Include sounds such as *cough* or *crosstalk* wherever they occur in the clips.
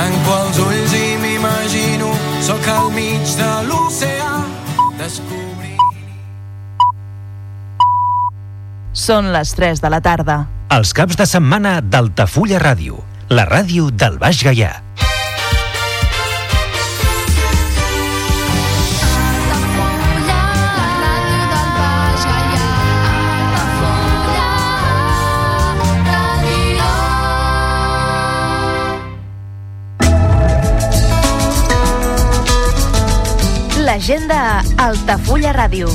Tanco els ulls i m'imagino, sóc al mig de l'oceà, descobrir... Són les 3 de la tarda. Els caps de setmana d'Altafulla Ràdio, la ràdio del Baix Gaià. Altafulla Ràdio.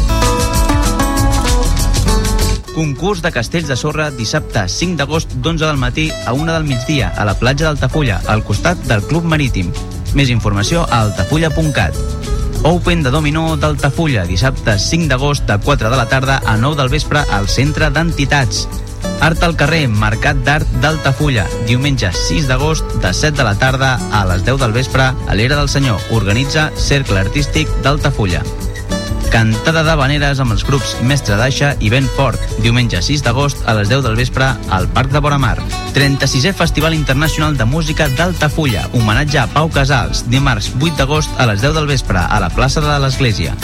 Concurs de castells de sorra dissabte 5 d'agost d'11 del matí a 1 del migdia a la platja d'Altafulla, al costat del Club Marítim. Més informació a altafulla.cat. Open de Dominó d'Altafulla, dissabte 5 d'agost de 4 de la tarda a 9 del vespre al Centre d'Entitats. Art al carrer, Mercat d'Art d'Altafulla, diumenge 6 d'agost de 7 de la tarda a les 10 del vespre a l'Era del Senyor. Organitza Cercle Artístic d'Altafulla. Cantada d'Habaneres amb els grups Mestre d'Aixa i Ben Fort, diumenge 6 d'agost a les 10 del vespre al Parc de Boramar. 36è Festival Internacional de Música d'Altafulla, homenatge a Pau Casals, dimarts 8 d'agost a les 10 del vespre a la plaça de l'Església.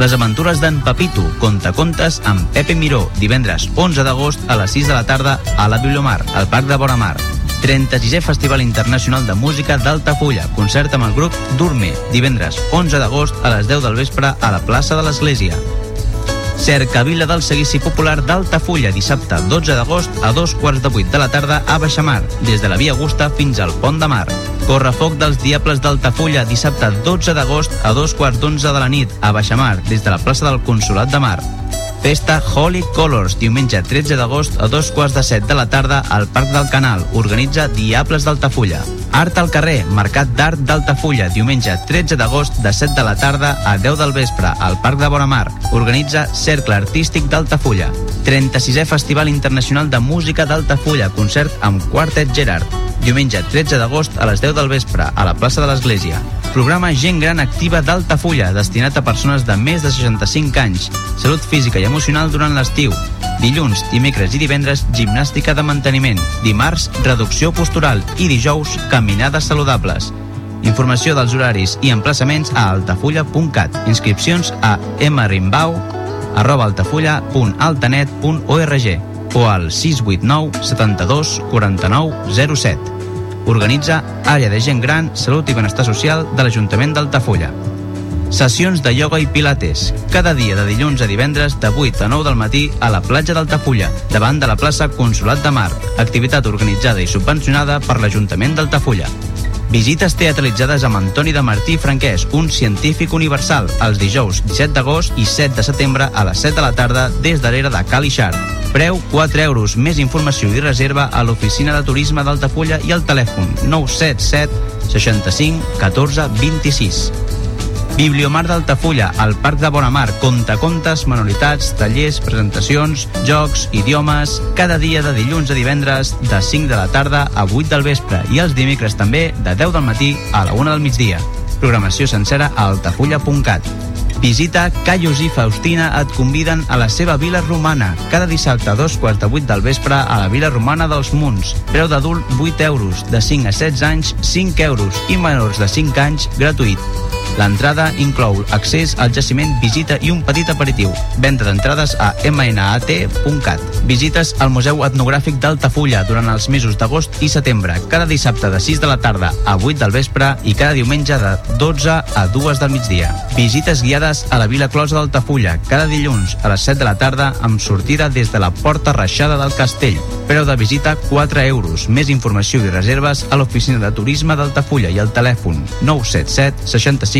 Les aventures d'en Papito, contacontes amb Pepe Miró, divendres 11 d'agost a les 6 de la tarda a la Bibliomar, al Parc de Boramar. 36è Festival Internacional de Música d'Altafulla, concert amb el grup Durme, divendres 11 d'agost a les 10 del vespre a la plaça de l'Església. Cercavila del Seguici Popular d'Altafulla, dissabte 12 d'agost a dos quarts de vuit de la tarda a Baixamar, des de la Via Augusta fins al Pont de Mar. Correfoc dels Diables d'Altafulla, dissabte 12 d'agost a dos quarts d'onze de la nit a Baixamar, des de la plaça del Consolat de Mar. Festa Holy Colors, diumenge 13 d'agost a dos quarts de set de la tarda al Parc del Canal. Organitza Diables d'Altafulla. Art al carrer, Mercat d'Art d'Altafulla, diumenge 13 d'agost de 7 de la tarda a 10 del vespre al Parc de Boramar. Organitza Cercle Artístic d'Altafulla. 36è Festival Internacional de Música d'Altafulla, concert amb Quartet Gerard. Diumenge 13 d'agost a les 10 del vespre a la plaça de l'Església. Programa Gent Gran Activa d'Altafulla, destinat a persones de més de 65 anys. Salut física i emocional durant l'estiu. Dilluns, dimecres i divendres, gimnàstica de manteniment. Dimarts, reducció postural. I dijous, caminades saludables. Informació dels horaris i emplaçaments a altafulla.cat. Inscripcions a mrimbau arroba altafulla.altanet.org o al 689 72 49 07. Organitza Àrea de Gent Gran, Salut i Benestar Social de l'Ajuntament d'Altafulla. Sessions de ioga i pilates, cada dia de dilluns a divendres de 8 a 9 del matí a la platja d'Altafulla, davant de la plaça Consolat de Mar. Activitat organitzada i subvencionada per l'Ajuntament d'Altafulla. Visites teatralitzades amb Antoni de Martí Franquès, un científic universal, els dijous 17 d'agost i 7 de setembre a les 7 de la tarda des de l'era de Calixar. Preu 4 euros. Més informació i reserva a l'oficina de turisme d'Altafulla i al telèfon 977 65 14 26. Bibliomar d'Altafulla, al Parc de Bonamar, contacontes, manualitats, tallers, presentacions, jocs, idiomes, cada dia de dilluns a divendres de 5 de la tarda a 8 del vespre i els dimecres també de 10 del matí a la 1 del migdia. Programació sencera a altafulla.cat. Visita Caius i Faustina et conviden a la seva vila romana cada dissabte a dos quarts de vuit del vespre a la vila romana dels Munts. Preu d'adult 8 euros, de 5 a 16 anys 5 euros i menors de 5 anys gratuït. L'entrada inclou accés al jaciment, visita i un petit aperitiu. Venda d'entrades a mnat.cat. Visites al Museu Etnogràfic d'Altafulla durant els mesos d'agost i setembre, cada dissabte de 6 de la tarda a 8 del vespre i cada diumenge de 12 a 2 del migdia. Visites guiades a la Vila Closa d'Altafulla, cada dilluns a les 7 de la tarda amb sortida des de la Porta Reixada del Castell. Preu de visita 4 euros. Més informació i reserves a l'oficina de turisme d'Altafulla i al telèfon 977 65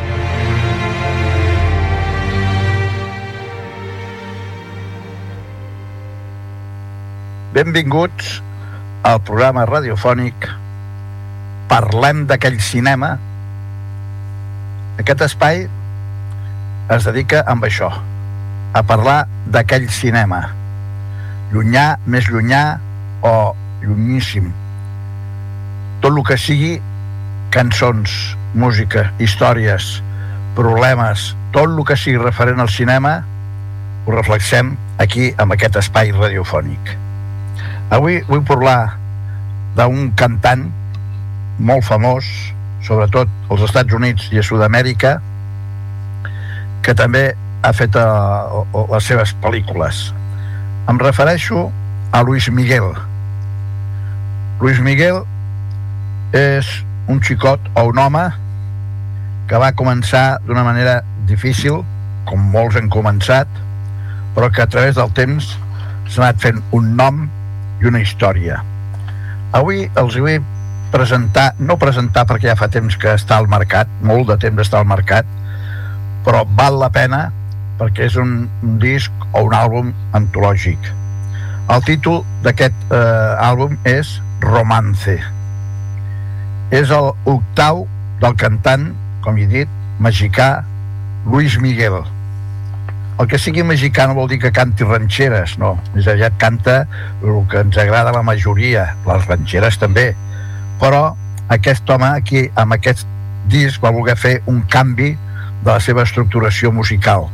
Benvinguts al programa radiofònic Parlem d'aquell cinema. Aquest espai es dedica amb això, a parlar d'aquell cinema. Llunyà, més llunyà o llunyíssim. Tot el que sigui cançons, música, històries, problemes, tot el que sigui referent al cinema, ho reflexem aquí, amb aquest espai radiofònic. Avui vull parlar d'un cantant molt famós, sobretot als Estats Units i a Sud-amèrica, que també ha fet uh, les seves pel·lícules. Em refereixo a Luis Miguel. Luis Miguel és un xicot o un home que va començar d'una manera difícil, com molts han començat, però que a través del temps s'ha anat fent un nom i una història. Avui els vull presentar, no presentar perquè ja fa temps que està al mercat, molt de temps està al mercat, però val la pena perquè és un, un disc o un àlbum antològic. El títol d'aquest eh, àlbum és Romance. És el octau del cantant, com he dit, mexicà Luis Miguel. El que sigui mexicà no vol dir que canti ranxeres, no. Més aviat canta el que ens agrada la majoria, les ranxeres també. Però aquest home aquí, amb aquest disc, va voler fer un canvi de la seva estructuració musical.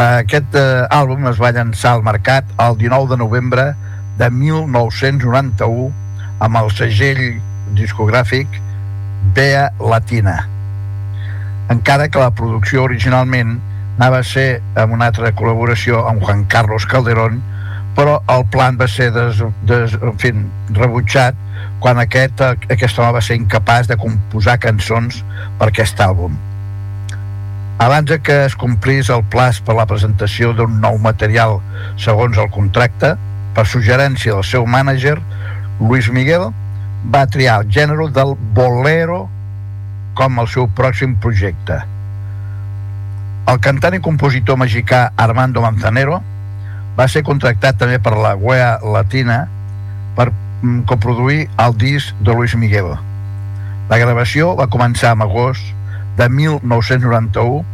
Aquest eh, àlbum es va llançar al mercat el 19 de novembre de 1991 amb el segell discogràfic Bea Latina. Encara que la producció originalment anava a ser amb una altra col·laboració amb Juan Carlos Calderón, però el plan va ser des, des, en fi, rebutjat quan aquest, aquest home va ser incapaç de composar cançons per aquest àlbum. Abans que es complís el plaç per la presentació d'un nou material segons el contracte, per suggerència del seu mànager, Luis Miguel va triar el gènere del bolero com el seu pròxim projecte. El cantant i compositor mexicà Armando Manzanero va ser contractat també per la UEA Latina per mm, coproduir el disc de Luis Miguel. La gravació va començar en agost de 1991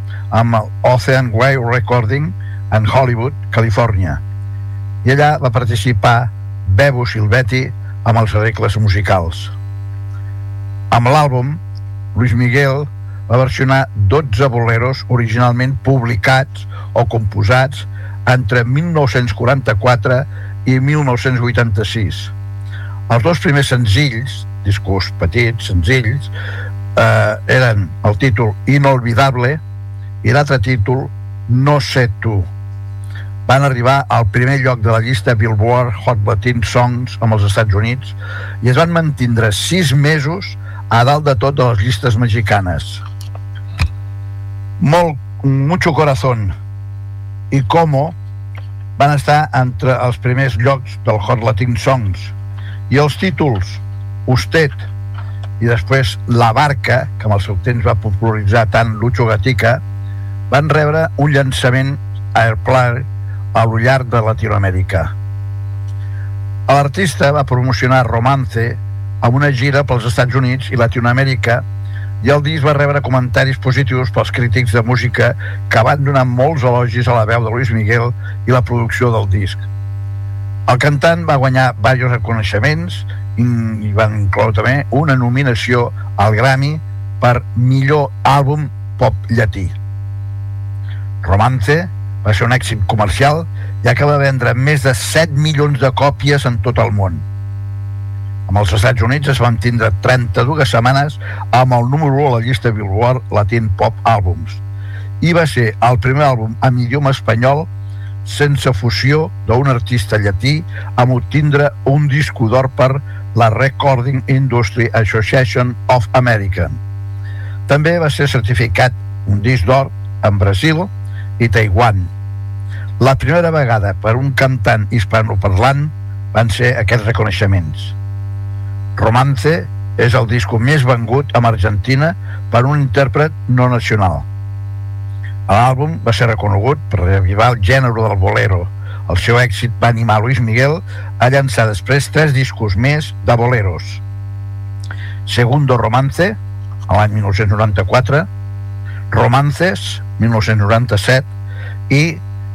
amb el Ocean Way Recording en Hollywood, Califòrnia. I allà va participar Bebo Silvetti amb els arregles musicals. Amb l'àlbum, Luis Miguel va versionar 12 boleros originalment publicats o composats entre 1944 i 1986. Els dos primers senzills, discos petits, senzills, eh, eren el títol Inolvidable i l'altre títol No sé tu. Van arribar al primer lloc de la llista Billboard Hot Latin Songs amb els Estats Units i es van mantindre sis mesos a dalt de tot de les llistes mexicanes. Molt, mucho corazón i Como van estar entre els primers llocs del Hot Latin Songs i els títols Usted i després La Barca, que amb el seu temps va popularitzar tant Lucho Gatica, van rebre un llançament airplay a lo llarg de Latinoamèrica. L'artista va promocionar Romance amb una gira pels Estats Units i Latinoamèrica i el disc va rebre comentaris positius pels crítics de música que van donar molts elogis a la veu de Luis Miguel i la producció del disc. El cantant va guanyar diversos reconeixements i van incloure també una nominació al Grammy per millor àlbum pop llatí. Romance va ser un èxit comercial ja que va vendre més de 7 milions de còpies en tot el món. Amb els Estats Units es van tindre 32 setmanes amb el número 1 a la llista Billboard Latin Pop Albums i va ser el primer àlbum en idioma espanyol sense fusió d'un artista llatí amb obtindre un disco d'or per la Recording Industry Association of America. També va ser certificat un disc d'or en Brasil i Taiwan. La primera vegada per un cantant hispanoparlant van ser aquests reconeixements. Romance és el disco més vengut amb Argentina per un intèrpret no nacional. L'àlbum va ser reconegut per revivar el gènere del bolero. El seu èxit va animar Luis Miguel a llançar després tres discos més de boleros. Segundo Romance, a l'any 1994, Romances, 1997, i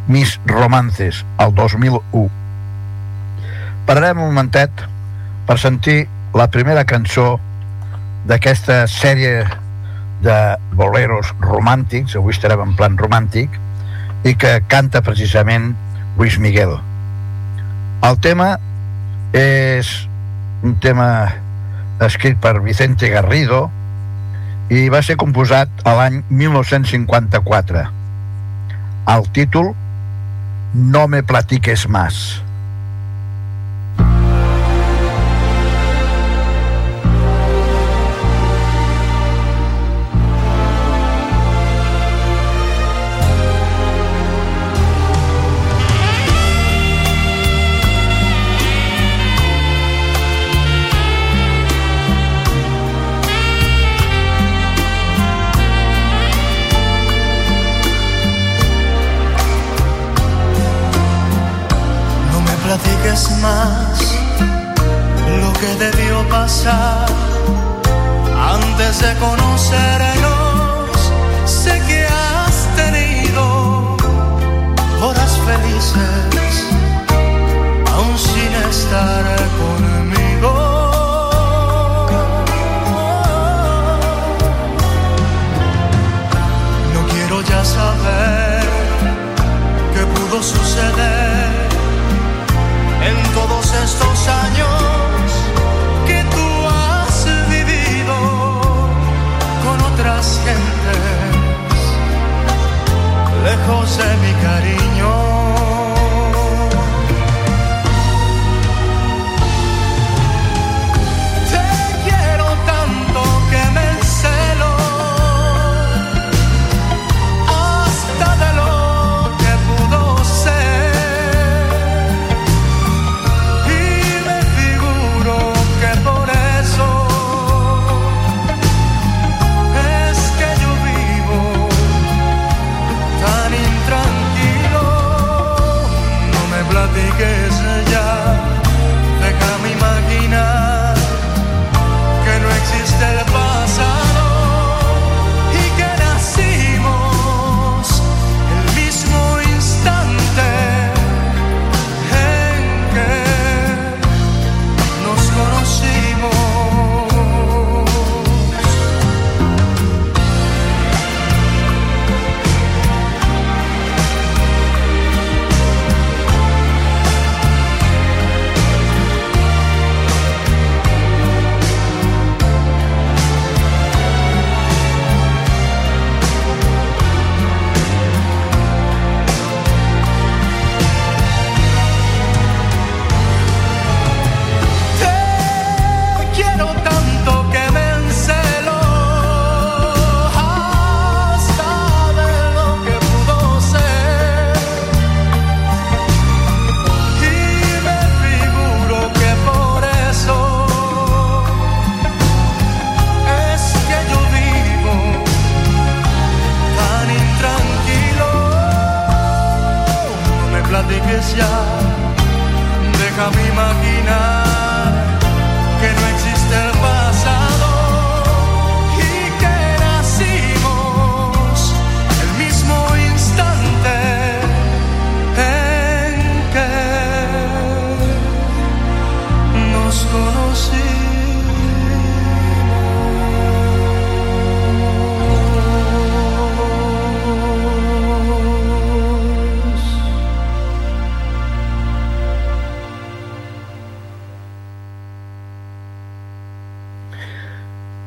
Mis Romances, el 2001. Pararem un momentet per sentir la primera cançó d'aquesta sèrie de boleros romàntics, avui estarem en plan romàntic, i que canta precisament Luis Miguel. El tema és un tema escrit per Vicente Garrido i va ser composat a l'any 1954. El títol No me platiques más. Antes de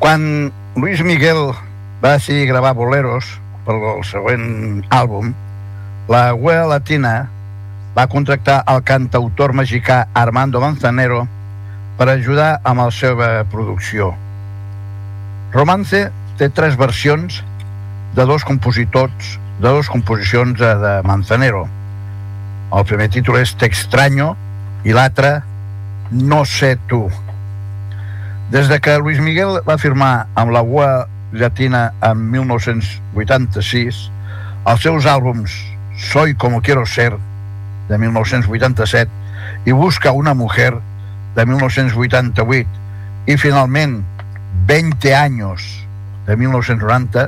Quan Luis Miguel va decidir gravar boleros per al següent àlbum, la wea latina va contractar el cantautor mexicà Armando Manzanero per ajudar amb la seva producció. Romance té tres versions de dos compositors, de dos composicions de, Manzanero. El primer títol és Te extraño i l'altre No sé tu. Des de que Luis Miguel va firmar amb la UA llatina en 1986, els seus àlbums Soy como quiero ser, de 1987, i Busca una mujer, de 1988, i finalment 20 anys, de 1990,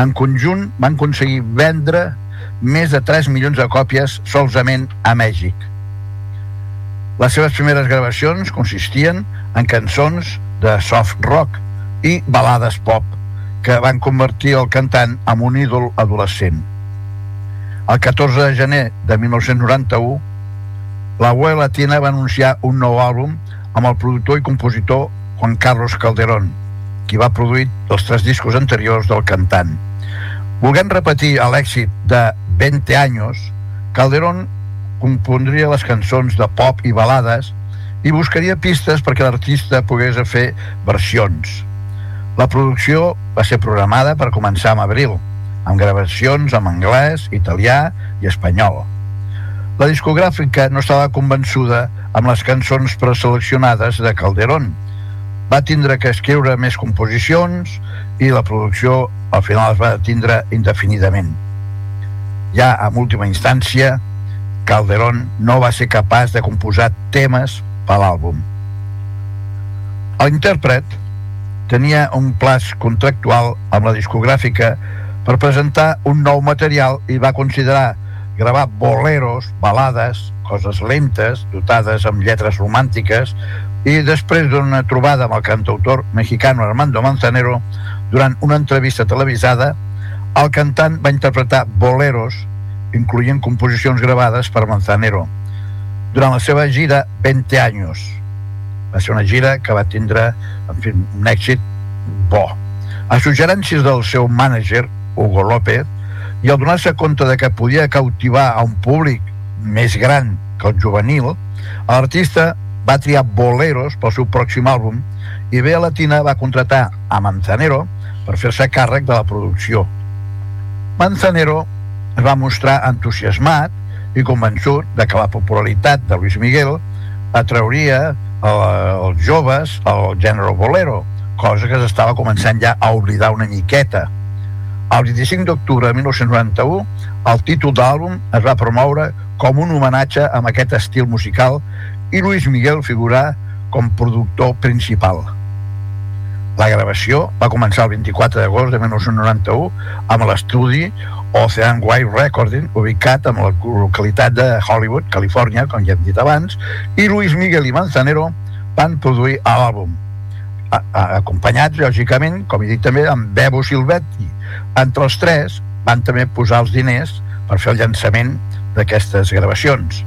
en conjunt van aconseguir vendre més de 3 milions de còpies solament a Mèxic. Les seves primeres gravacions consistien en cançons de soft rock i balades pop, que van convertir el cantant en un ídol adolescent. El 14 de gener de 1991, la web latina va anunciar un nou àlbum amb el productor i compositor Juan Carlos Calderón, qui va produir els tres discos anteriors del cantant. Volguem repetir l'èxit de 20 anys, Calderón compondria les cançons de pop i balades i buscaria pistes perquè l'artista pogués fer versions. La producció va ser programada per començar en abril, amb gravacions en anglès, italià i espanyol. La discogràfica no estava convençuda amb les cançons preseleccionades de Calderón. Va tindre que escriure més composicions i la producció al final es va tindre indefinidament. Ja en última instància, Calderón no va ser capaç de composar temes per l'àlbum. L'intèrpret tenia un plaç contractual amb la discogràfica per presentar un nou material i va considerar gravar boleros, balades, coses lentes, dotades amb lletres romàntiques, i després d'una trobada amb el cantautor mexicano Armando Manzanero, durant una entrevista televisada, el cantant va interpretar boleros, incloent composicions gravades per Manzanero, durant la seva gira 20 anys. Va ser una gira que va tindre en fi, un èxit bo. A suggerències del seu mànager, Hugo López, i al donar-se compte de que podia cautivar a un públic més gran que el juvenil, l'artista va triar boleros pel seu pròxim àlbum i Bea Latina va contratar a Manzanero per fer-se càrrec de la producció. Manzanero es va mostrar entusiasmat i convençut de que la popularitat de Luis Miguel atrauria els joves al gènere bolero, cosa que s'estava començant ja a oblidar una miqueta. El 25 d'octubre de 1991, el títol d'àlbum es va promoure com un homenatge amb aquest estil musical i Luis Miguel figurà com productor principal. La gravació va començar el 24 d'agost de 1991 amb l'estudi Ocean Wide Recording, ubicat en la localitat de Hollywood, Califòrnia, com ja hem dit abans, i Luis Miguel i Manzanero van produir l'àlbum, acompanyats, lògicament, com he dit també, amb Bebo Silvetti. Entre els tres van també posar els diners per fer el llançament d'aquestes gravacions.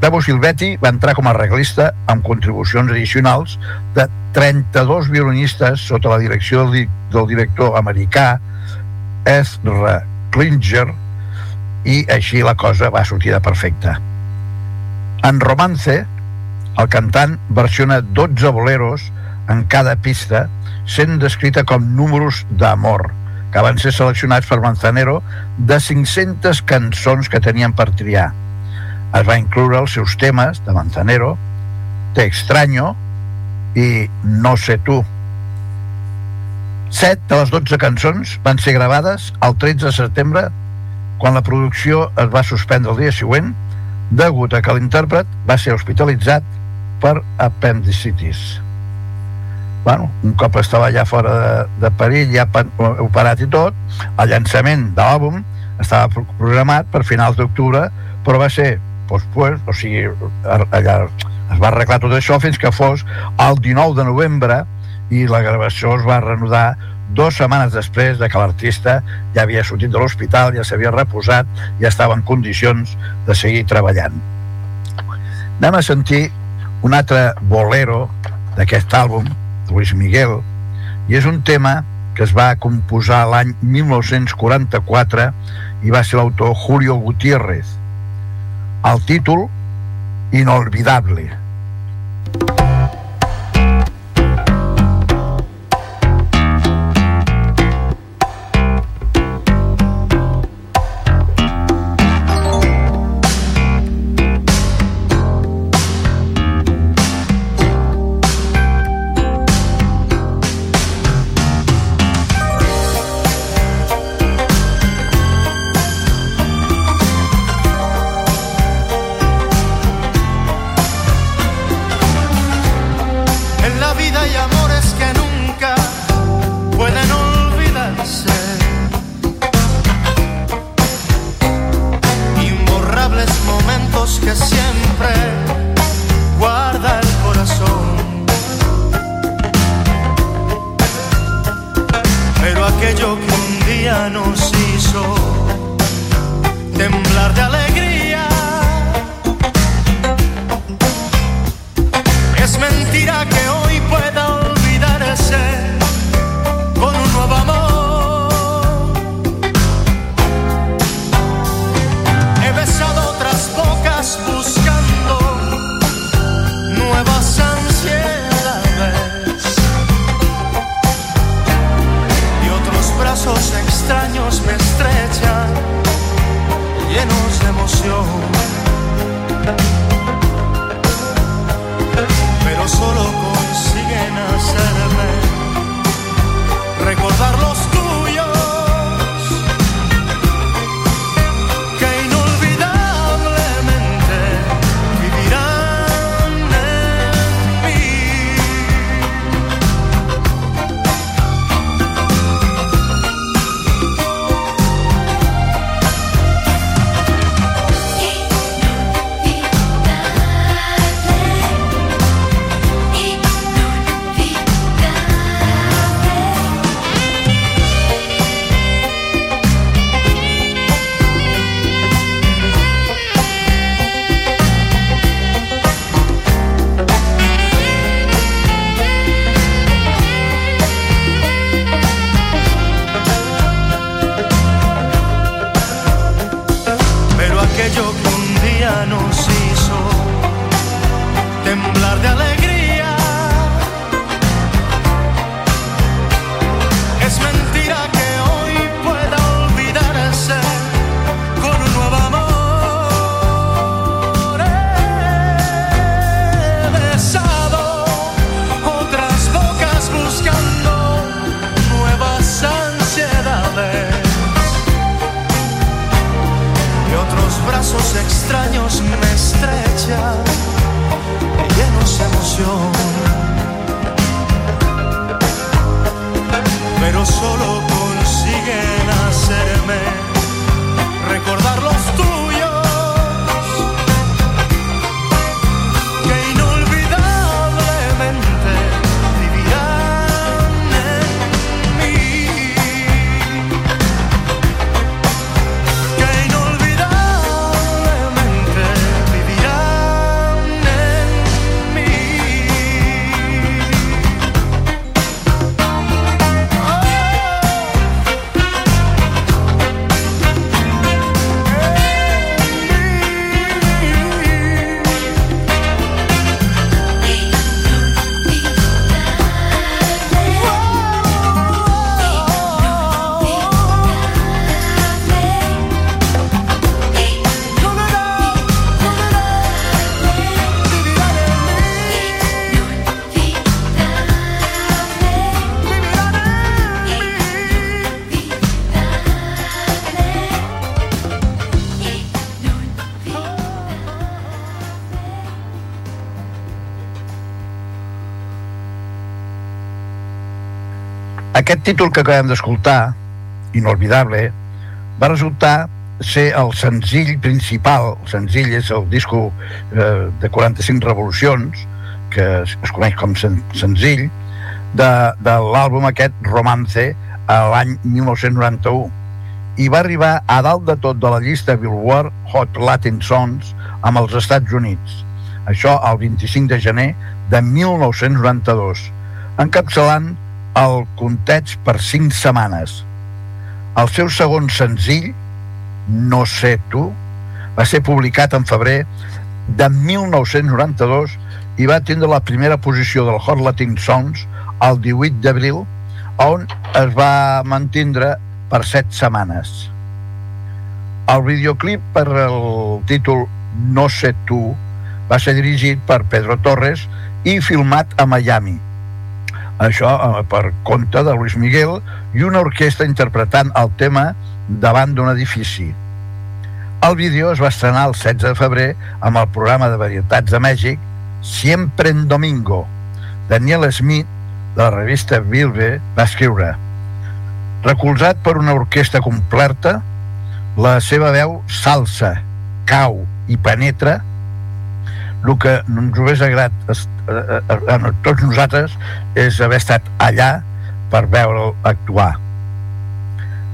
Bebo Silvetti va entrar com a arreglista amb contribucions addicionals de 32 violinistes sota la direcció del, del director americà Ezra Klinger i així la cosa va sortir de perfecta. En Romance, el cantant versiona 12 boleros en cada pista, sent descrita com números d'amor, que van ser seleccionats per Manzanero de 500 cançons que tenien per triar. Es va incloure els seus temes de Manzanero, Te extraño i No sé tu. Set de les 12 cançons van ser gravades el 13 de setembre quan la producció es va suspendre el dia següent degut a que l'intèrpret va ser hospitalitzat per apendicitis. Bueno, un cop estava ja fora de, de perill, ja operat i tot, el llançament de l'àlbum estava programat per finals d'octubre, però va ser pospuest, o sigui, allà es va arreglar tot això fins que fos el 19 de novembre i la gravació es va reanudar dues setmanes després de que l'artista ja havia sortit de l'hospital, ja s'havia reposat, ja estava en condicions de seguir treballant. Anem a sentir un altre bolero d'aquest àlbum, Luis Miguel, i és un tema que es va composar l'any 1944 i va ser l'autor Julio Gutiérrez. El títol, Inolvidable. Aquest títol que acabem d'escoltar, inolvidable, va resultar ser el senzill principal, el senzill és el disco eh, de 45 revolucions, que es, es coneix com sen, senzill, de, de l'àlbum aquest Romance a l'any 1991 i va arribar a dalt de tot de la llista Billboard Hot Latin Songs amb els Estats Units. Això el 25 de gener de 1992, encapçalant el compteig per 5 setmanes. El seu segon senzill, No sé tu, va ser publicat en febrer de 1992 i va tindre la primera posició del Hot Latin Songs el 18 d'abril, on es va mantindre per 7 setmanes. El videoclip per el títol No sé tu va ser dirigit per Pedro Torres i filmat a Miami. Això eh, per compte de Luis Miguel i una orquestra interpretant el tema davant d'un edifici. El vídeo es va estrenar el 16 de febrer amb el programa de varietats de Mèxic Siempre en Domingo. Daniel Smith, de la revista Bilbe, va escriure Recolzat per una orquestra completa, la seva veu salsa, cau i penetra el que ens hagués agradat a, a, a, a tots nosaltres és haver estat allà per veure'l actuar.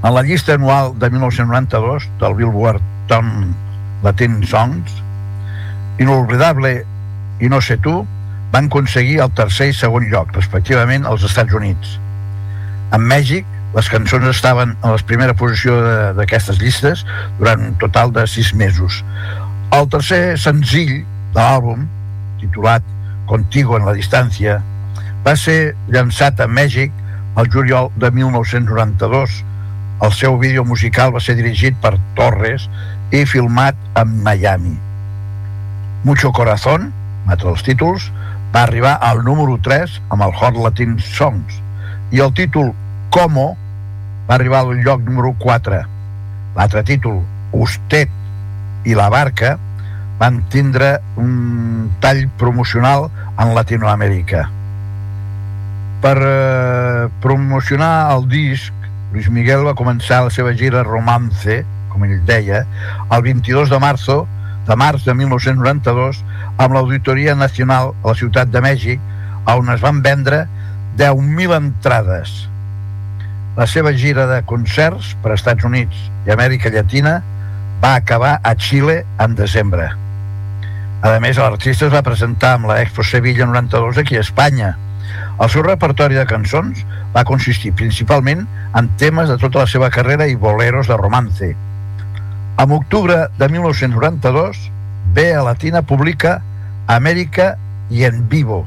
En la llista anual de 1992 del Billboard Tom Latin Songs, Inolvidable i No sé tu van aconseguir el tercer i segon lloc, respectivament, als Estats Units. En Mèxic, les cançons estaven a la primera posició d'aquestes llistes durant un total de sis mesos. El tercer senzill de l'àlbum, titulat Contigo en la distància, va ser llançat a Mèxic el juliol de 1992. El seu vídeo musical va ser dirigit per Torres i filmat a Miami. Mucho Corazón, matre els títols, va arribar al número 3 amb el Hot Latin Songs i el títol Como va arribar al lloc número 4. L'altre títol, Usted i la Barca, van tindre un tall promocional en Latinoamèrica. Per eh, promocionar el disc, Luis Miguel va començar la seva gira Romance, com ell deia, el 22 de marzo de març de 1992 amb l'Auditoria Nacional a la ciutat de Mèxic, on es van vendre 10.000 entrades. La seva gira de concerts per Estats Units i Amèrica Llatina va acabar a Xile en desembre. A més, l'artista es va presentar amb la Expo Sevilla 92 aquí a Espanya. El seu repertori de cançons va consistir principalment en temes de tota la seva carrera i boleros de romance. En octubre de 1992, Bea Latina publica Amèrica i en Vivo,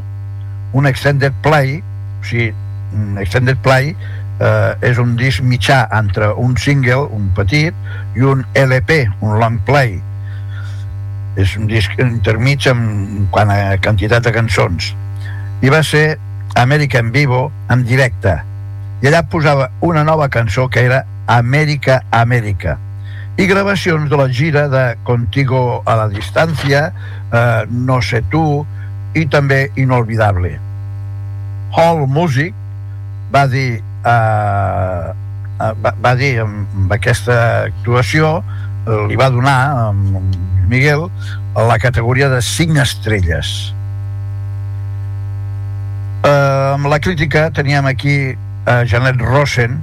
un extended play, o sigui, un extended play eh, és un disc mitjà entre un single, un petit, i un LP, un long play. És un disc intermig en quant a quantitat de cançons. I va ser Amèrica en vivo, en directe. I allà posava una nova cançó que era Amèrica, Amèrica. I gravacions de la gira de Contigo a la distància, eh, No sé tu, i també Inolvidable. Hall Music va dir eh, va, va dir amb aquesta actuació eh, li va donar a Miguel la categoria de 5 estrelles. Eh, amb la crítica teníem aquí a Janet Rosen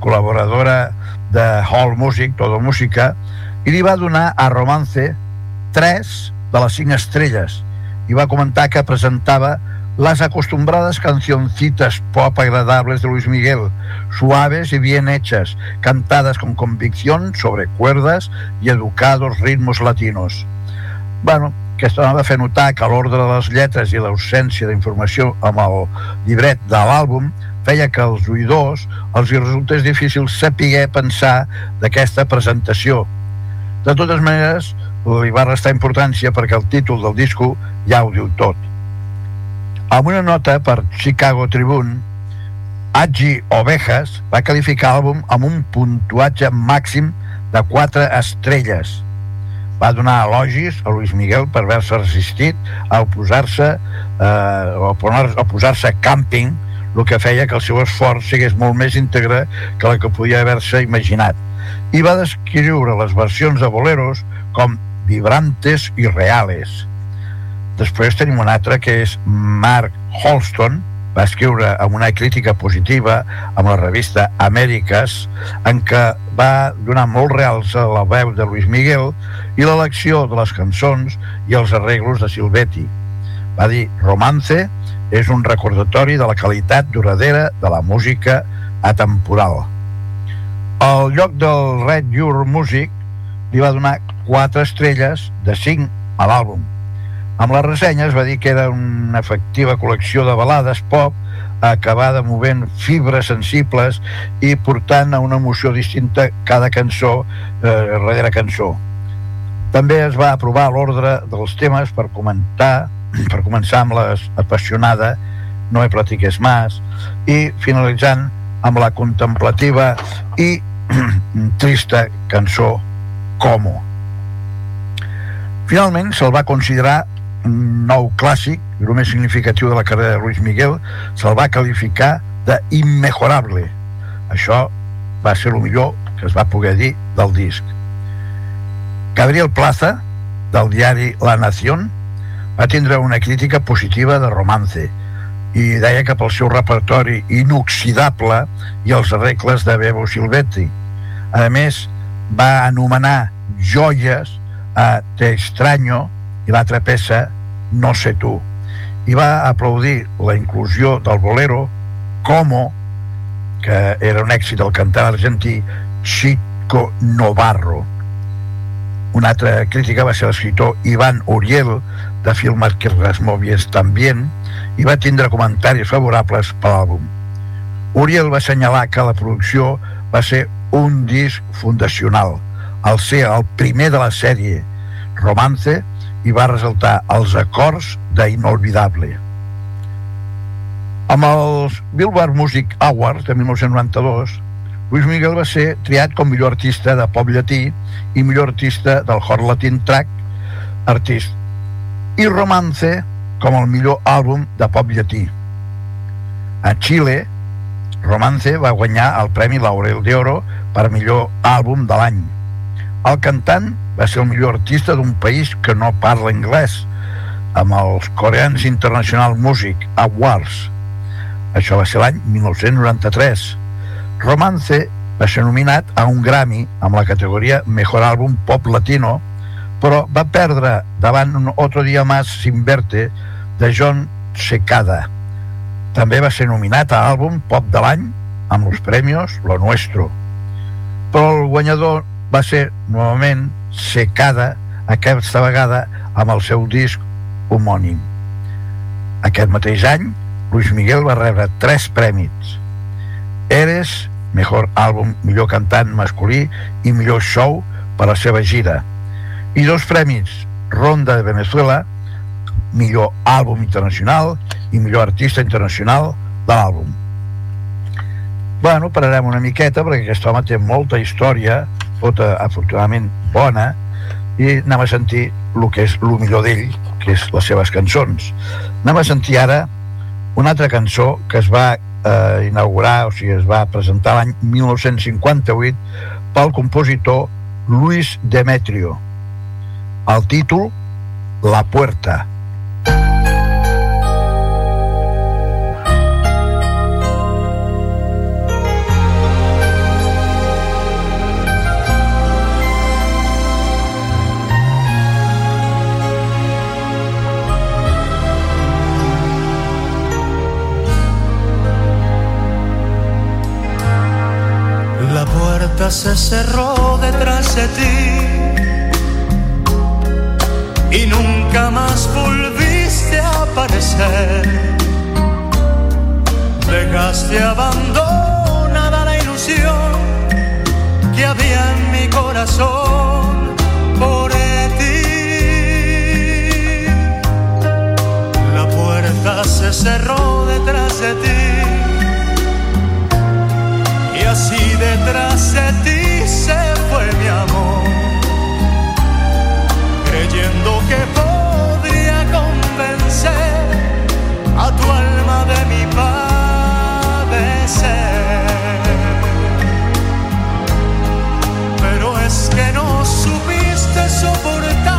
col·laboradora de Hall Music, Todo Música i li va donar a Romance 3 de les 5 estrelles. I va comentar que presentava las acostumbradas cancioncitas pop agradables de Luis Miguel, suaves y bien hechas, cantadas con convicción sobre cuerdas y educados ritmos latinos. Bueno, aquesta va fer notar que l'ordre de les lletres i l'ausència d'informació amb el llibret de l'àlbum feia que als oïdors els hi resultés difícil saber pensar d'aquesta presentació. De totes maneres, li va restar importància perquè el títol del disco ja ho diu tot. Amb una nota per Chicago Tribune, Agi Ovejas va qualificar l'àlbum amb un puntuatge màxim de 4 estrelles. Va donar elogis a Luis Miguel per haver-se resistit a oposar-se eh, a oposar-se a camping, el que feia que el seu esforç sigués molt més íntegre que la que podia haver-se imaginat. I va descriure les versions de boleros com vibrantes i reales. Després tenim un altre que és Mark Holston, va escriure amb una crítica positiva amb la revista Amèriques en què va donar molt reals a la veu de Luis Miguel i l'elecció de les cançons i els arreglos de Silvetti. Va dir, Romance és un recordatori de la qualitat duradera de la música atemporal. El lloc del Red Your Music li va donar 4 estrelles de 5 a l'àlbum amb les ressenyes va dir que era una efectiva col·lecció de balades pop acabada movent fibres sensibles i portant a una emoció distinta cada cançó eh, darrere cançó. També es va aprovar l'ordre dels temes per comentar *clears throat* per començar amb les apassionada No he platiques más i finalitzant amb la contemplativa i *clears throat* trista cançó Como. Finalment se'l va considerar nou clàssic, el més significatiu de la carrera de Luis Miguel, se'l va qualificar d'immejorable. Això va ser el millor que es va poder dir del disc. Gabriel Plaza, del diari La Nación, va tindre una crítica positiva de Romance i deia que pel seu repertori inoxidable i els arregles de Bebo Silvetti. A més, va anomenar Joies a Te extraño i l'altra peça No sé tu i va aplaudir la inclusió del bolero Como que era un èxit del cantant argentí Chico Novarro una altra crítica va ser l'escriptor Ivan Uriel de Filmes que les movies també i va tindre comentaris favorables per l'àlbum. Uriel va assenyalar que la producció va ser un disc fundacional, al ser el primer de la sèrie Romance i va resultar els acords d'Inolvidable. Amb els Billboard Music Awards de 1992, Luis Miguel va ser triat com millor artista de pop llatí i millor artista del Hot Latin Track Artist i Romance com el millor àlbum de pop llatí. A Xile, Romance va guanyar el Premi Laurel de Oro per millor àlbum de l'any. El cantant va ser el millor artista d'un país que no parla anglès, amb els Koreans International Music Awards. Això va ser l'any 1993. Romance va ser nominat a un Grammy amb la categoria Mejor Àlbum Pop Latino, però va perdre davant un Otro Dia Más Sin Verte de John Secada. També va ser nominat a Àlbum Pop de l'any amb els premis Lo Nuestro. Però el guanyador va ser novament Secada, aquesta vegada amb el seu disc homònim. Aquest mateix any, Luis Miguel va rebre tres prèmits. Eres, Mejor Àlbum, Millor Cantant Masculí i Millor Show per la seva gira. I dos prèmits, Ronda de Venezuela, Millor Àlbum Internacional i Millor Artista Internacional de l'àlbum. Bueno, pararem una miqueta perquè aquest home té molta història, tota afortunadament bona, i anem a sentir el que és el millor d'ell, que és les seves cançons. Anem a sentir ara una altra cançó que es va eh, inaugurar, o sigui, es va presentar l'any 1958 pel compositor Luis Demetrio. El títol La Puerta. La se cerró detrás de ti y nunca más volviste a aparecer. Dejaste abandonada la ilusión que había en mi corazón por ti. La puerta se cerró detrás de ti y así detrás de ti se fue mi amor, creyendo que podría convencer a tu alma de mi padecer. Pero es que no dejaste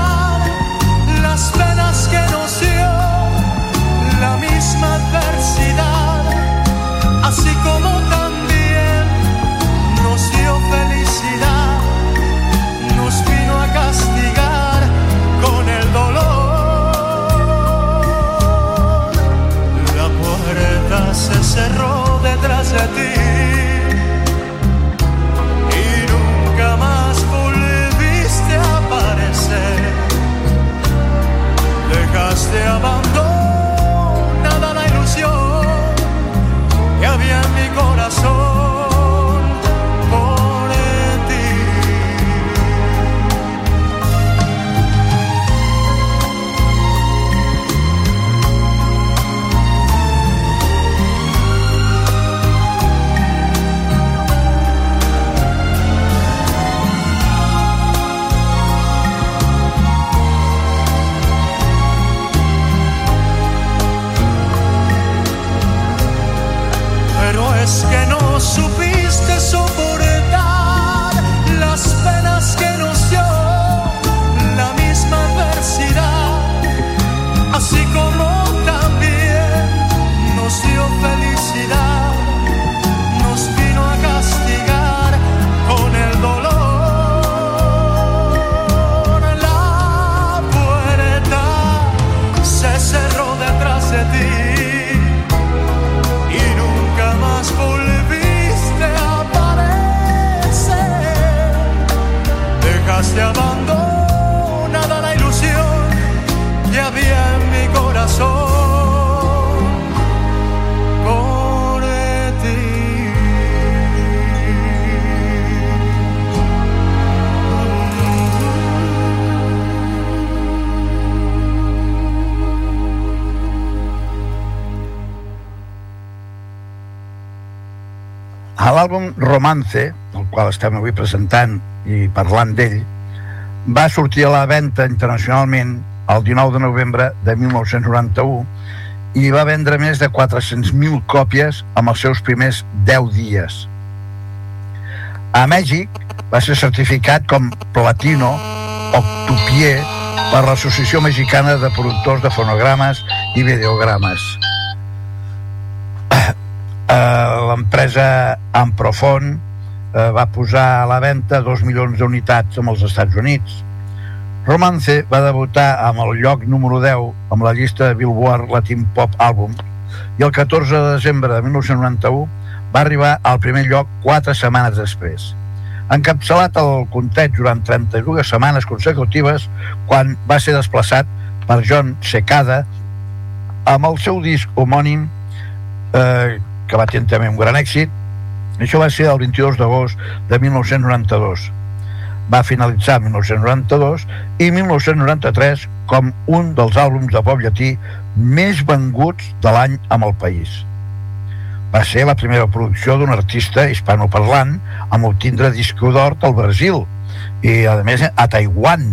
el qual estem avui presentant i parlant d'ell, va sortir a la venda internacionalment el 19 de novembre de 1991 i va vendre més de 400.000 còpies amb els seus primers 10 dies. A Mèxic va ser certificat com platino octupier per l'Associació Mexicana de Productors de Fonogrames i Videogrames. *clears throat* Eh, L'empresa Amprofon eh, va posar a la venda 2 milions d'unitats amb els Estats Units. Romance va debutar amb el lloc número 10 amb la llista de Billboard Latin Pop Album i el 14 de desembre de 1991 va arribar al primer lloc 4 setmanes després. Encapçalat el compteig durant 32 setmanes consecutives quan va ser desplaçat per John Secada amb el seu disc homònim eh, que va tenir també un gran èxit això va ser el 22 d'agost de 1992 va finalitzar 1992 i 1993 com un dels àlbums de pop llatí més venguts de l'any amb el país. Va ser la primera producció d'un artista hispanoparlant amb obtindre disco d'or al Brasil i, a més, a Taiwan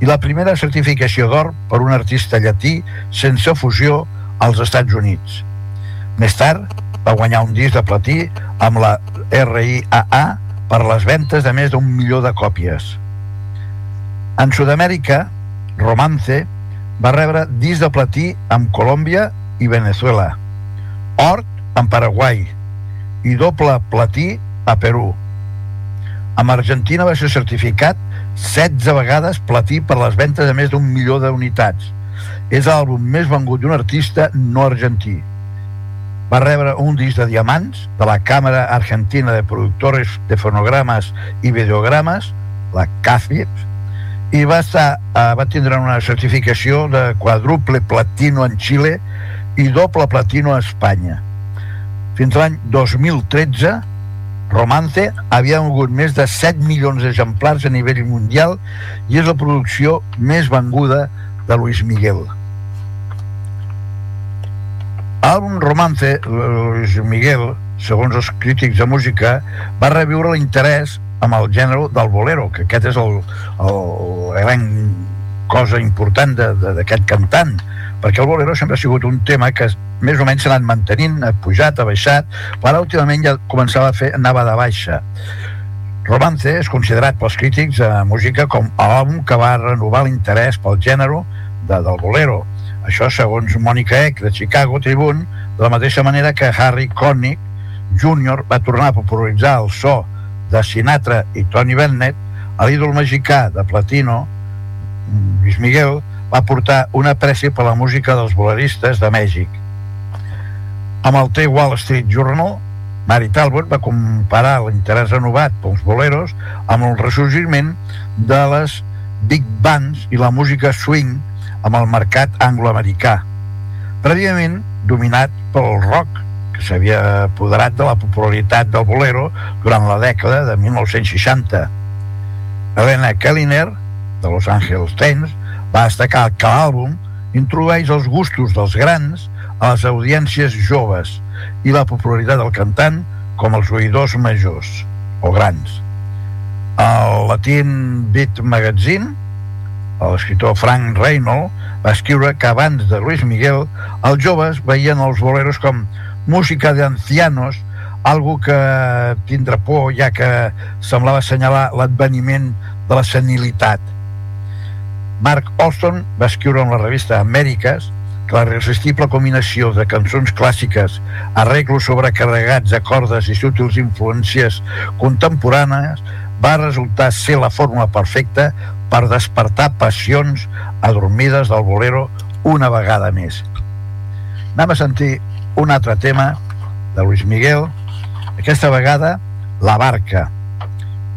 i la primera certificació d'or per un artista llatí sense fusió als Estats Units. Més tard, va guanyar un disc de platí amb la RIAA per les ventes de més d'un milió de còpies. En Sud-amèrica, Romance va rebre disc de platí amb Colòmbia i Venezuela, Hort amb Paraguai i doble platí a Perú. Amb Argentina va ser certificat 16 vegades platí per les ventes de més d'un milió d'unitats. És l'àlbum més vengut d'un artista no argentí va rebre un disc de diamants de la Càmera Argentina de Productores de Fonogrames i Videogrames, la CAFIP, i va, estar, eh, va tindre una certificació de quadruple platino en Xile i doble platino a Espanya. Fins l'any 2013, Romance havia mogut més de 7 milions d'exemplars a nivell mundial i és la producció més venguda de Luis Miguel. L'àlbum Romance, Luis Miguel, segons els crítics de música, va reviure l'interès amb el gènere del bolero, que aquest és el, el, gran cosa important d'aquest cantant, perquè el bolero sempre ha sigut un tema que més o menys s'ha anat mantenint, ha pujat, ha baixat, però últimament ja començava a fer, anava de baixa. Romance és considerat pels crítics de música com l'àlbum que va renovar l'interès pel gènere de, del bolero. Això segons Monica Eck de Chicago Tribune, de la mateixa manera que Harry Connick Jr. va tornar a popularitzar el so de Sinatra i Tony Bennett, l'ídol mexicà de Platino, Luis Miguel, va portar una pressió per la música dels boleristes de Mèxic. Amb el The Wall Street Journal, Mary Talbot va comparar l'interès renovat pels boleros amb el ressorgiment de les big bands i la música swing amb el mercat angloamericà, prèviament dominat pel rock, que s'havia apoderat de la popularitat del bolero durant la dècada de 1960. Helena Kelliner, de Los Angeles Times, va destacar que l'àlbum introdueix els gustos dels grans a les audiències joves i la popularitat del cantant com els oïdors majors o grans. El Latin Beat Magazine, l'escriptor Frank Reynolds, va escriure que abans de Luis Miguel els joves veien els boleros com música d'ancianos, algo que tindrà por ja que semblava assenyalar l'adveniment de la senilitat. Mark Olson va escriure en la revista Amèriques que la irresistible combinació de cançons clàssiques, arreglos sobrecarregats de cordes i sútils influències contemporànies va resultar ser la fórmula perfecta per despertar passions adormides del bolero una vegada més. Anem a sentir un altre tema de Luis Miguel, aquesta vegada La Barca,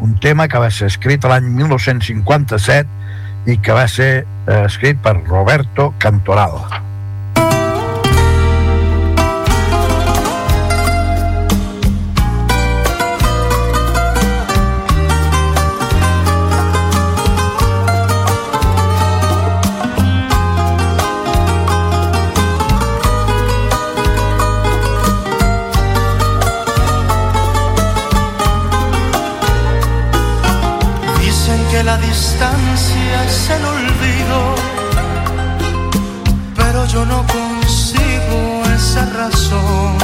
un tema que va ser escrit l'any 1957 i que va ser eh, escrit per Roberto Cantoral. Distancia es el olvido, pero yo no consigo esa razón,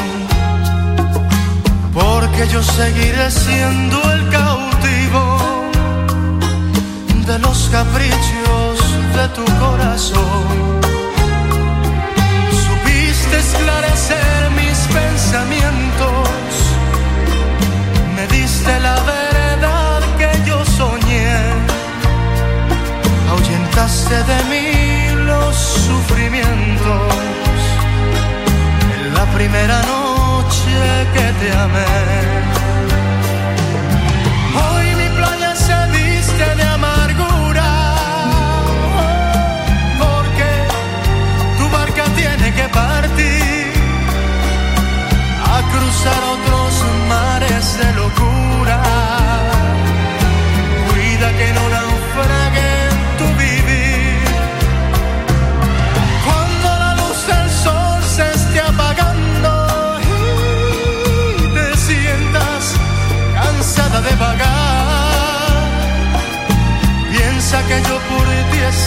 porque yo seguiré siendo el cautivo de los caprichos de tu corazón. Supiste esclarecer mis pensamientos, me diste la verdad de mí los sufrimientos en la primera noche que te amé.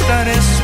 Estaré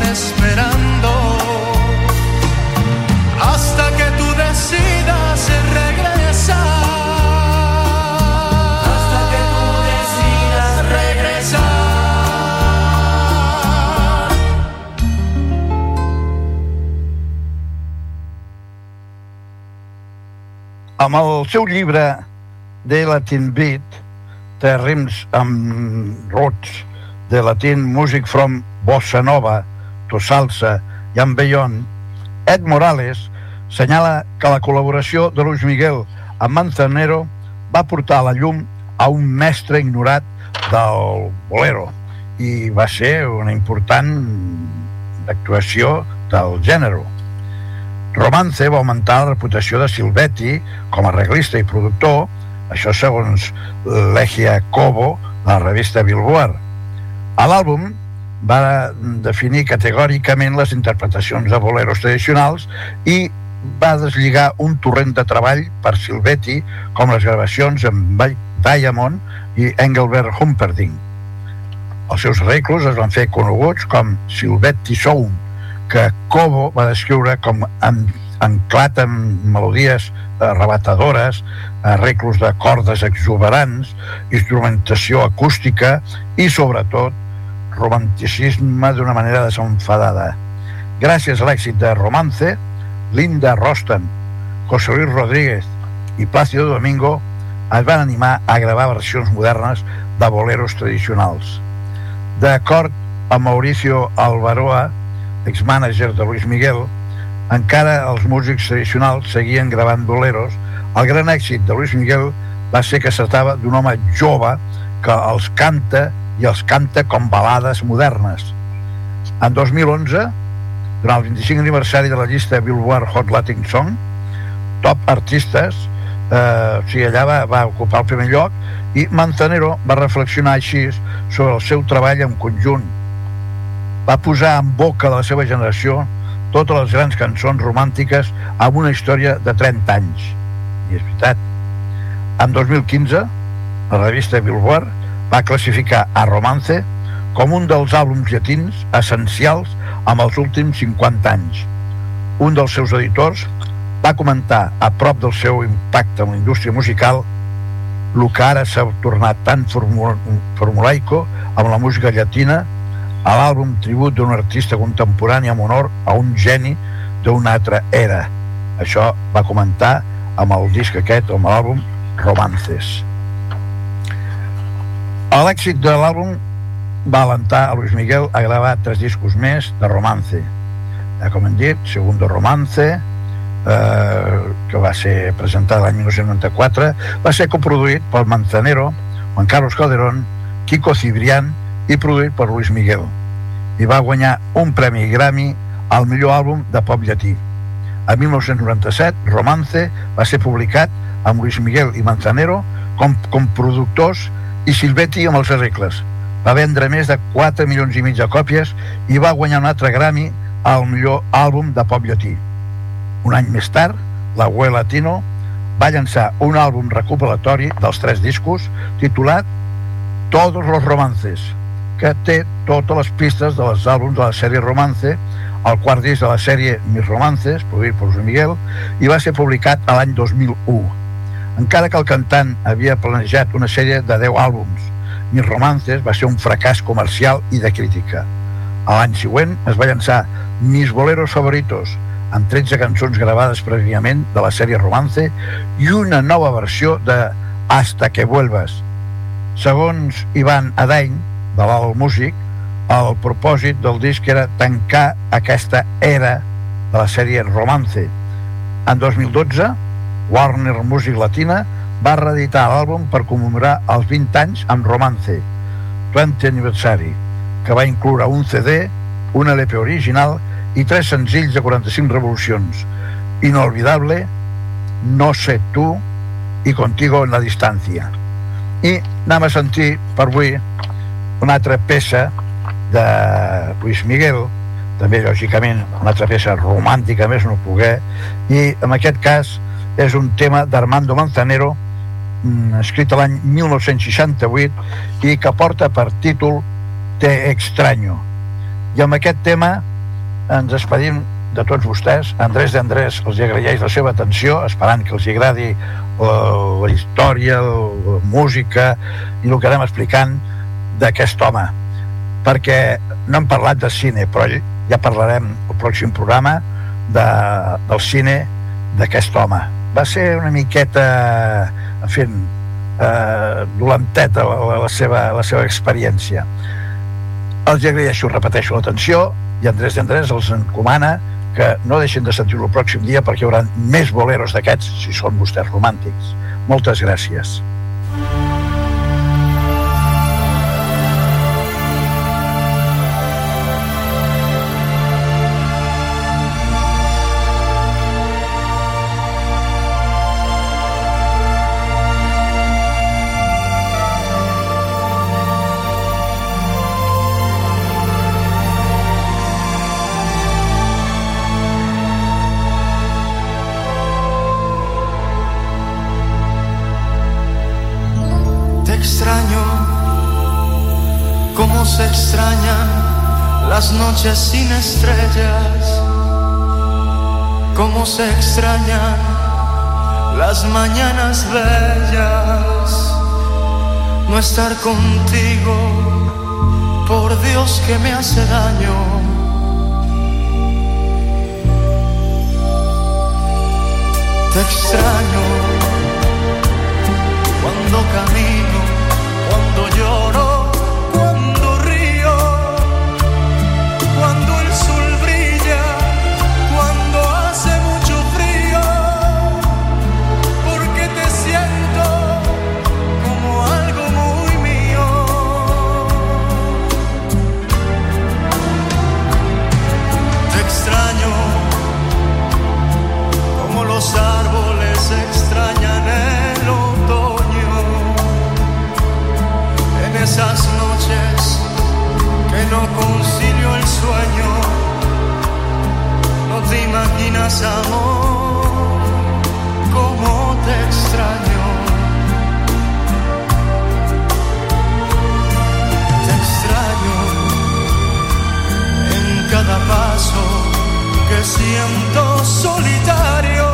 ti estaré esperando hasta que tú decidas regresar. Hasta que tú decidas. Amb el seu llibre de Latin Beat, de rims amb rots, de Latin Music from Bossa Nova to Salsa i amb Beyond, Ed Morales senyala que la col·laboració de Luis Miguel amb Manzanero va portar a la llum a un mestre ignorat del bolero i va ser una important actuació del gènere. Romance va augmentar la reputació de Silvetti com a arreglista i productor, això segons Legia Cobo, la revista Billboard. A l'àlbum va definir categòricament les interpretacions de boleros tradicionals i va deslligar un torrent de treball per Silvetti com les gravacions amb Diamond i Engelbert Humperdinck. Els seus arreglos es van fer coneguts com Silvetti Sound, que Cobo va descriure com anclat amb melodies arrebatadores, arreglos de cordes exuberants, instrumentació acústica i, sobretot, romanticisme d'una manera desenfadada. Gràcies a l'èxit de Romance, Linda Rostan, José Luis Rodríguez i Plácido Domingo es van animar a gravar versions modernes de boleros tradicionals. D'acord amb Mauricio Alvaroa, ex-mànager de Luis Miguel, encara els músics tradicionals seguien gravant boleros. El gran èxit de Luis Miguel va ser que es tractava d'un home jove que els canta i els canta com balades modernes. En 2011, durant el 25 aniversari de la llista Billboard Hot Latin Song, top artistes, eh, o sigui, allà va, va ocupar el primer lloc i Manzanero va reflexionar així sobre el seu treball en conjunt. Va posar en boca de la seva generació totes les grans cançons romàntiques amb una història de 30 anys. I és veritat. En 2015, la revista Billboard va classificar a Romance com un dels àlbums llatins essencials amb els últims 50 anys. Un dels seus editors va comentar a prop del seu impacte en la indústria musical el que ara s'ha tornat tan formulaico amb la música llatina a l'àlbum tribut d'un artista contemporani amb honor a un geni d'una altra era. Això va comentar amb el disc aquest, amb l'àlbum Romances. L'èxit de l'àlbum va alentar a Luis Miguel a gravar tres discos més de romance. Ja com hem dit, Segundo Romance, eh, que va ser presentat l'any 1994, va ser coproduït per Manzanero, Juan Carlos Calderón, Kiko Cibrián i produït per Luis Miguel. I va guanyar un premi Grammy al millor àlbum de pop llatí. A 1997, Romance va ser publicat amb Luis Miguel i Manzanero com, com productors i Silvetti amb els arregles. Va vendre més de 4 milions i mig de còpies i va guanyar un altre Grammy al millor àlbum de pop llatí. Un any més tard, la UE Latino va llançar un àlbum recuperatori dels tres discos titulat Todos los Romances, que té totes les pistes de les àlbums de la sèrie Romance, el quart disc de la sèrie Mis Romances, produït per José Miguel, i va ser publicat l'any 2001 encara que el cantant havia planejat una sèrie de 10 àlbums, Mis Romances va ser un fracàs comercial i de crítica. A l'any següent es va llançar Mis Boleros Favoritos, amb 13 cançons gravades prèviament de la sèrie Romance i una nova versió de Hasta que vuelvas. Segons Ivan Adain, de l'alt músic, el propòsit del disc era tancar aquesta era de la sèrie Romance. En 2012, Warner Music Latina va reeditar l'àlbum per commemorar els 20 anys amb Romance, 20 aniversari, que va incloure un CD, un LP original i tres senzills de 45 revolucions. Inolvidable, No sé tu i Contigo en la distància. I anem a sentir per avui una altra peça de Luis Miguel, també lògicament una altra peça romàntica més no poguer, i en aquest cas és un tema d'Armando Manzanero mm, escrit l'any 1968 i que porta per títol Te extraño. I amb aquest tema ens despedim de tots vostès. Andrés d'Andrés els agraeix la seva atenció esperant que els agradi la, la història, la música i el que anem explicant d'aquest home. Perquè no hem parlat de cine però ja parlarem el pròxim programa de, del cine d'aquest home va ser una miqueta, en fi, eh, dolenteta la, la, seva, la seva experiència. Els agraeixo, repeteixo, l'atenció i Andrés d'Andrés els encomana que no deixin de sentir-lo el pròxim dia perquè hi haurà més boleros d'aquests si són vostès romàntics. Moltes gràcies. Noches sin estrellas, cómo se extrañan las mañanas bellas, no estar contigo, por Dios que me hace daño. Te extraño cuando camino, cuando lloro más amor, como te extraño. Te extraño en cada paso que siento solitario.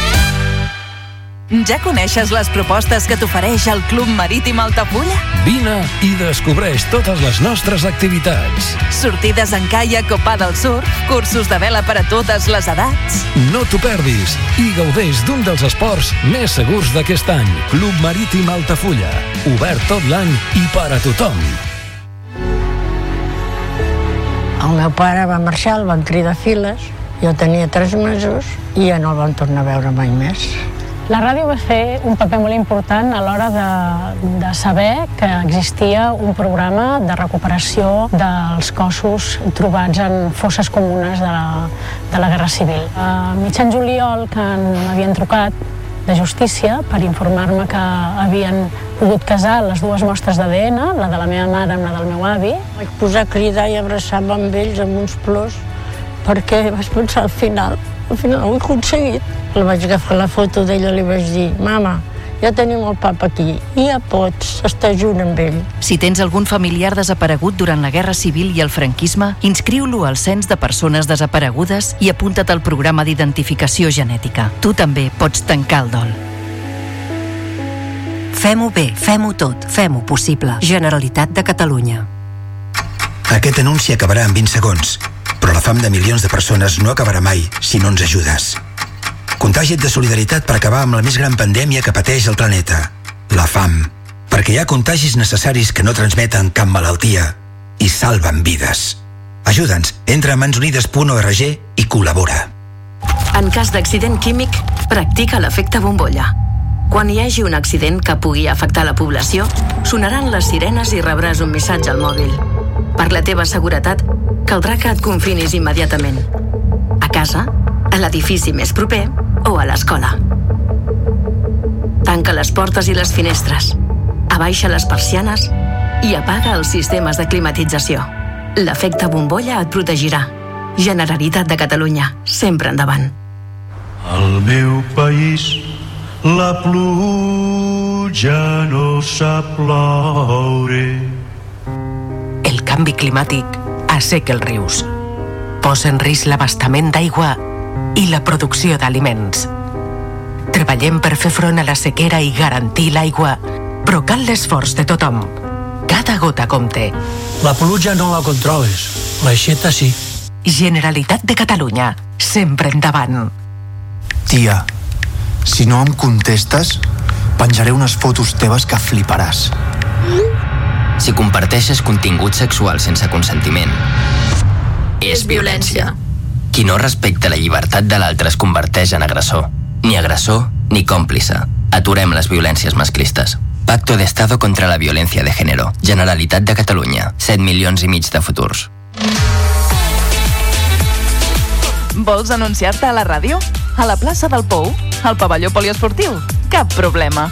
Ja coneixes les propostes que t'ofereix el Club Marítim Altafulla? Vine i descobreix totes les nostres activitats. Sortides en caiac o pa del surf, cursos de vela per a totes les edats. No t'ho perdis i gaudeix d'un dels esports més segurs d'aquest any. Club Marítim Altafulla. Obert tot l'any i per a tothom. El meu pare va marxar, el van cridar files, jo tenia tres mesos i ja no el vam tornar a veure mai més. La ràdio va fer un paper molt important a l'hora de, de saber que existia un programa de recuperació dels cossos trobats en fosses comunes de la, de la Guerra Civil. A mitjan juliol, que m'havien trucat de justícia per informar-me que havien pogut casar les dues mostres d'ADN, la de la meva mare amb la del meu avi. Vaig posar a cridar i abraçar-me amb ells amb uns plors perquè vaig pensar al final, al final ho he aconseguit. La vaig agafar la foto d'ella i li vaig dir, mama, ja tenim el papa aquí i ja pots estar junt amb ell. Si tens algun familiar desaparegut durant la Guerra Civil i el franquisme, inscriu-lo al Cens de Persones Desaparegudes i apunta't al programa d'identificació genètica. Tu també pots tancar el dol. Fem-ho bé, fem-ho tot, fem-ho possible. Generalitat de Catalunya. Aquest anunci acabarà en 20 segons, però la fam de milions de persones no acabarà mai si no ens ajudes. Contagia't de solidaritat per acabar amb la més gran pandèmia que pateix el planeta, la fam. Perquè hi ha contagis necessaris que no transmeten cap malaltia i salven vides. Ajuda'ns, entra a mansunides.org i col·labora. En cas d'accident químic, practica l'efecte bombolla. Quan hi hagi un accident que pugui afectar la població, sonaran les sirenes i rebràs un missatge al mòbil. Per la teva seguretat, caldrà que et confinis immediatament. A casa, a l'edifici més proper o a l'escola. Tanca les portes i les finestres. Abaixa les persianes i apaga els sistemes de climatització. L'efecte bombolla et protegirà. Generalitat de Catalunya. Sempre endavant. Al meu país la pluja no sap ploure. Canvi climàtic asseca els rius. Posa en risc l'abastament d'aigua i la producció d'aliments. Treballem per fer front a la sequera i garantir l'aigua, però cal l'esforç de tothom. Cada gota compte. La pluja no la controles, l'aixeta sí. Generalitat de Catalunya. Sempre endavant. Tia, si no em contestes, penjaré unes fotos teves que fliparàs. Si comparteixes contingut sexual sense consentiment, és violència. Qui no respecta la llibertat de l'altre es converteix en agressor. Ni agressor ni còmplice. Aturem les violències masclistes. Pacto de Estado contra la Violencia de Género. Generalitat de Catalunya. 7 milions i mig de futurs. Vols anunciar-te a la ràdio? A la plaça del Pou? Al pavelló poliesportiu? Cap problema.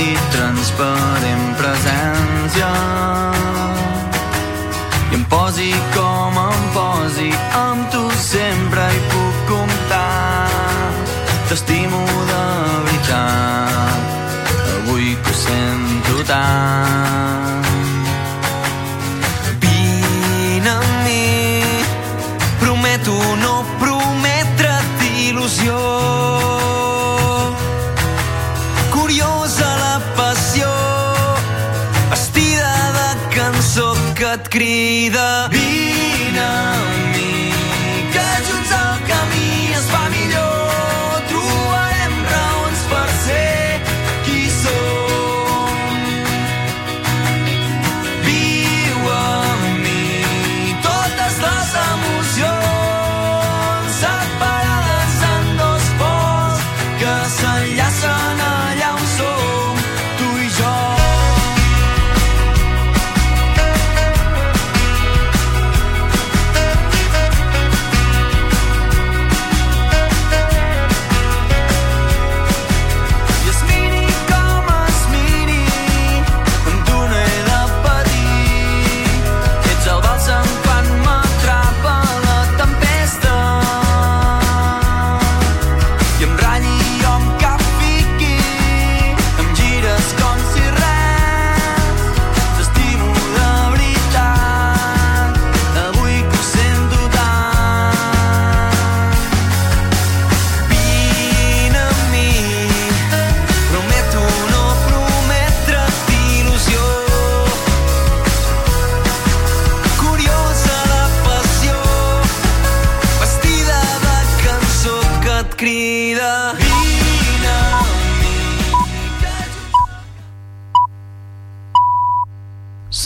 Quasi transparent presència. I em posi com em posi, amb tu sempre hi puc comptar. T'estimo de veritat, avui que ho sento tant.